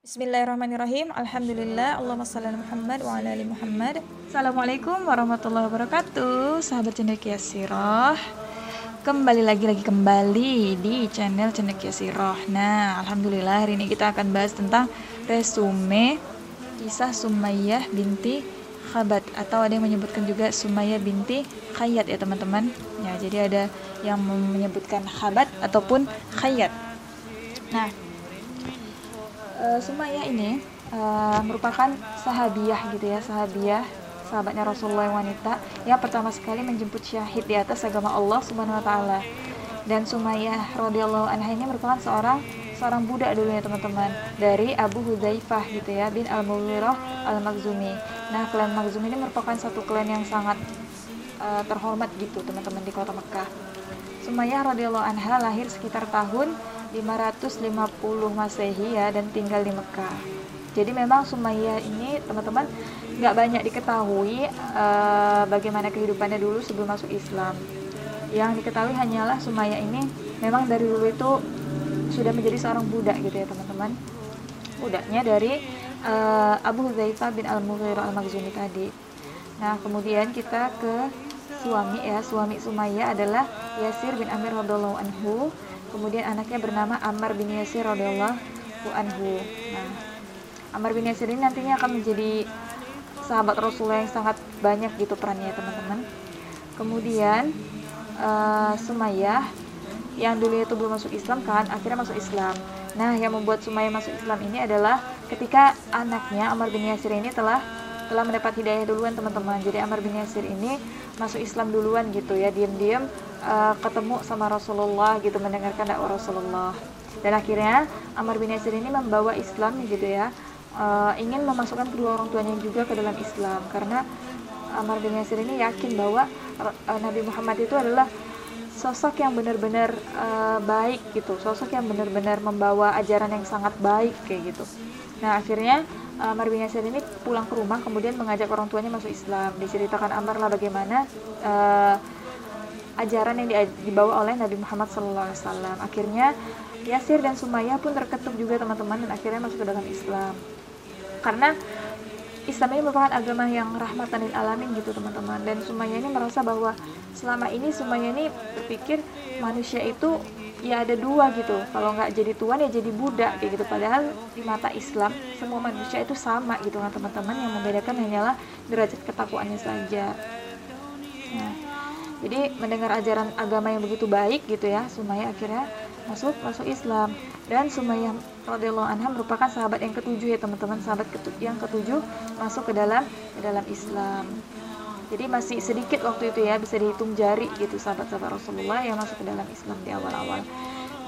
Bismillahirrahmanirrahim. Alhamdulillah. Allahumma salli ala Muhammad wa ala ali Muhammad. Assalamualaikum warahmatullahi wabarakatuh. Sahabat cendekia sirah. Kembali lagi lagi kembali di channel cendekia sirah. Nah, alhamdulillah hari ini kita akan bahas tentang resume kisah Sumayyah binti Khabat atau ada yang menyebutkan juga Sumayyah binti Khayyat ya teman-teman. Ya, jadi ada yang menyebutkan Khabat ataupun Khayyat. Nah, uh, Sumayyah ini uh, merupakan sahabiah gitu ya, sahabiah sahabatnya Rasulullah yang wanita yang pertama sekali menjemput syahid di atas agama Allah Subhanahu wa taala. Dan Sumayyah radhiyallahu anha ini merupakan seorang seorang budak dulu ya teman-teman dari Abu Hudzaifah gitu ya bin Al-Mughirah Al-Makhzumi. Nah, klan Makhzumi ini merupakan satu klan yang sangat uh, terhormat gitu teman-teman di kota Mekah. Sumayyah radhiyallahu anha lahir sekitar tahun 550 Masehi ya dan tinggal di Mekah. Jadi memang Sumayyah ini teman-teman nggak banyak diketahui uh, bagaimana kehidupannya dulu sebelum masuk Islam. Yang diketahui hanyalah Sumayyah ini memang dari dulu itu sudah menjadi seorang budak gitu ya teman-teman. Budaknya dari uh, Abu Hudzaifah bin Al-Mughirah Al-Makhzumi tadi. Nah, kemudian kita ke suami ya, suami Sumayyah adalah Yasir bin Amir radhiyallahu anhu Kemudian anaknya bernama Ammar bin Yasir radhiyallahu anhu. Nah, Ammar bin Yasir ini nantinya akan menjadi sahabat Rasulullah yang sangat banyak gitu perannya teman-teman. Kemudian uh, Sumayyah yang dulu itu belum masuk Islam kan, akhirnya masuk Islam. Nah, yang membuat Sumayyah masuk Islam ini adalah ketika anaknya Ammar bin Yasir ini telah telah mendapat hidayah duluan teman-teman. Jadi Ammar bin Yasir ini masuk Islam duluan gitu ya, diam-diam uh, ketemu sama Rasulullah gitu mendengarkan dakwah Rasulullah. Dan akhirnya Amr bin Yasir ini membawa Islam gitu ya uh, ingin memasukkan kedua orang tuanya juga ke dalam Islam. Karena Amr bin Yasir ini yakin bahwa uh, Nabi Muhammad itu adalah sosok yang benar-benar uh, baik gitu. Sosok yang benar-benar membawa ajaran yang sangat baik kayak gitu. Nah akhirnya Amr bin Yasir ini pulang ke rumah kemudian mengajak orang tuanya masuk Islam. Diceritakan Amr lah bagaimana uh, ajaran yang dibawa oleh Nabi Muhammad SAW. Akhirnya Yasir dan Sumayyah pun terketuk juga teman-teman dan akhirnya masuk ke dalam Islam. Karena Islam ini merupakan agama yang rahmatan lil alamin gitu teman-teman. Dan Sumayyah ini merasa bahwa selama ini Sumayyah ini berpikir manusia itu ya ada dua gitu. Kalau nggak jadi tuan ya jadi budak kayak gitu. Padahal di mata Islam semua manusia itu sama gitu kan teman-teman. Yang membedakan hanyalah derajat ketakwaannya saja jadi mendengar ajaran agama yang begitu baik gitu ya Sumayyah akhirnya masuk masuk Islam. Dan Sumayyah radhiyallahu anha merupakan sahabat yang ketujuh ya teman-teman. Sahabat yang ketujuh masuk ke dalam ke dalam Islam. Jadi masih sedikit waktu itu ya bisa dihitung jari gitu sahabat-sahabat Rasulullah yang masuk ke dalam Islam di awal-awal.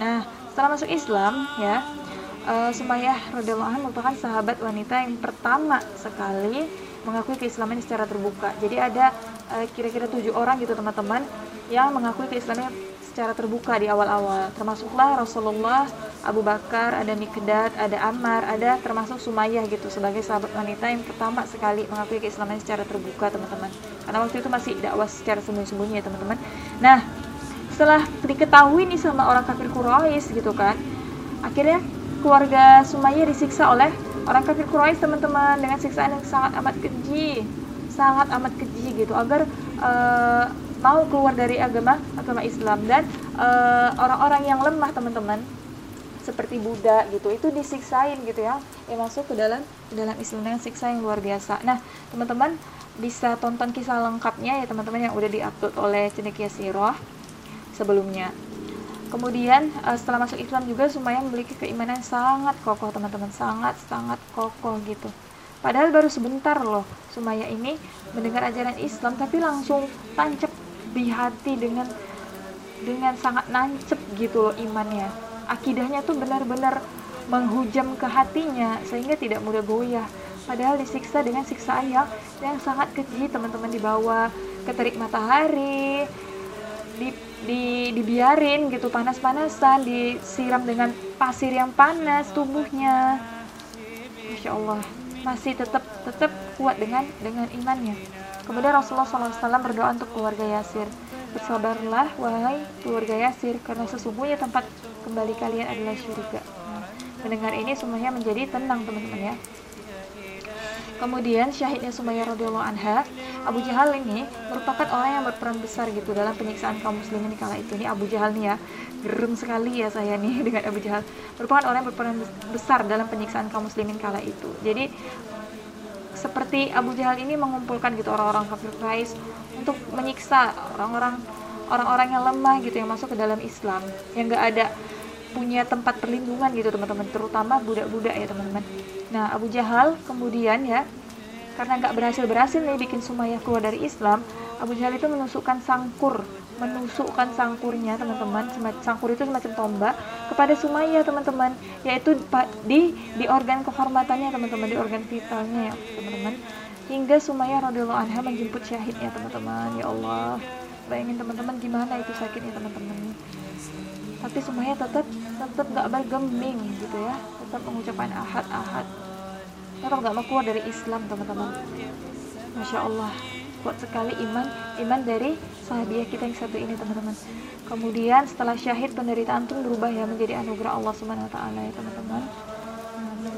Nah setelah masuk Islam ya uh, Sumayyah radhiyallahu anha merupakan sahabat wanita yang pertama sekali mengakui keislaman secara terbuka. Jadi ada kira-kira tujuh orang gitu teman-teman yang mengakui keislaman secara terbuka di awal-awal. Termasuklah Rasulullah, Abu Bakar, ada Mikdad, ada Ammar, ada termasuk Sumayyah gitu sebagai sahabat wanita yang pertama sekali mengakui keislaman secara terbuka teman-teman. Karena waktu itu masih dakwah secara sembunyi-sembunyi ya teman-teman. Nah, setelah diketahui nih sama orang kafir Quraisy gitu kan, akhirnya keluarga Sumayyah disiksa oleh orang kafir Quraisy teman-teman dengan siksaan yang sangat amat keji sangat amat keji gitu agar uh, mau keluar dari agama agama Islam. Dan eh, orang-orang uh, yang lemah teman-teman seperti Buddha gitu itu disiksain gitu ya. Yang masuk ke dalam ke dalam Islam dengan siksa yang luar biasa. Nah teman-teman bisa tonton kisah lengkapnya ya teman-teman yang udah diupload oleh Cendekia Sirah sebelumnya. Kemudian uh, setelah masuk Islam juga Sumayyah memiliki keimanan yang sangat kokoh teman-teman, sangat sangat kokoh gitu. Padahal baru sebentar loh Sumayyah ini mendengar ajaran Islam tapi langsung tancap di hati dengan dengan sangat nancep gitu loh imannya. Akidahnya tuh benar-benar menghujam ke hatinya sehingga tidak mudah goyah. Padahal disiksa dengan siksa yang yang sangat keji teman-teman di bawah keterik matahari, di, di dibiarin gitu panas-panasan disiram dengan pasir yang panas tubuhnya Masya Allah masih tetap tetap kuat dengan dengan imannya. Kemudian Rasulullah SAW berdoa untuk keluarga Yasir. Bersabarlah wahai keluarga Yasir karena sesungguhnya tempat kembali kalian adalah surga nah, mendengar ini semuanya menjadi tenang teman-teman ya. Kemudian syahidnya Sumayyah radhiyallahu anha, Abu Jahal ini merupakan orang yang berperan besar gitu dalam penyiksaan kaum muslimin kala itu. Ini Abu Jahal nih ya, gerem sekali ya saya nih dengan Abu Jahal. Merupakan orang yang berperan besar dalam penyiksaan kaum muslimin kala itu. Jadi seperti Abu Jahal ini mengumpulkan gitu orang-orang kafir Quraisy untuk menyiksa orang-orang orang-orang yang lemah gitu yang masuk ke dalam Islam yang gak ada punya tempat perlindungan gitu teman-teman terutama budak-budak ya teman-teman nah Abu Jahal kemudian ya karena nggak berhasil berhasil nih bikin Sumayyah keluar dari Islam Abu Jahal itu menusukkan sangkur menusukkan sangkurnya teman-teman sangkur itu semacam tombak kepada Sumayyah teman-teman yaitu di di organ kehormatannya teman-teman di organ vitalnya ya teman-teman. Hingga Sumayyah radhiyallahu anha menjemput syahidnya teman-teman. Ya Allah bayangin teman-teman gimana itu sakitnya teman-teman. Tapi semuanya tetap tetap nggak bergeming gitu ya tetap mengucapkan ahad ahad tetap nggak mau keluar dari Islam teman-teman. Masya Allah. Kuat sekali iman iman dari sahabiah kita yang satu ini teman-teman. Kemudian setelah syahid penderitaan pun berubah ya menjadi anugerah Allah subhanahu wa taala ya teman-teman.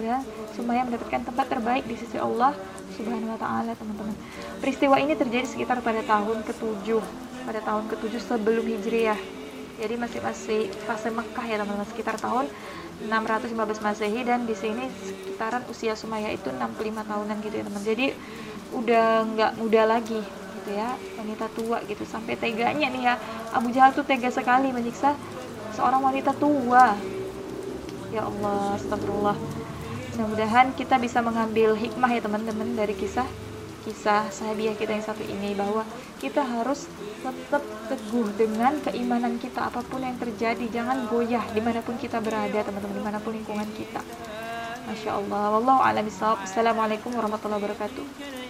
Nah, semuanya mendapatkan tempat terbaik di sisi Allah subhanahu wa taala teman-teman. Peristiwa ini terjadi sekitar pada tahun ke-7 pada tahun ke-7 sebelum hijriah jadi masih masih fase Mekah ya teman-teman. Sekitar tahun 615 Masehi dan di sini sekitaran usia Sumaya itu 65 tahunan gitu ya teman. Jadi udah nggak muda lagi gitu ya wanita tua gitu. Sampai teganya nih ya Abu Jahal tuh tega sekali menyiksa seorang wanita tua. Ya Allah astagfirullah. Mudah-mudahan kita bisa mengambil hikmah ya teman-teman dari kisah kisah sahabiah kita yang satu ini bahwa kita harus tetap teguh dengan keimanan kita apa pun yang terjadi. Jangan goyah di mana pun kita berada teman-teman di mana pun lingkungan kita. Masya Allah. Wallahu a'lam Assalamualaikum warahmatullahi wabarakatuh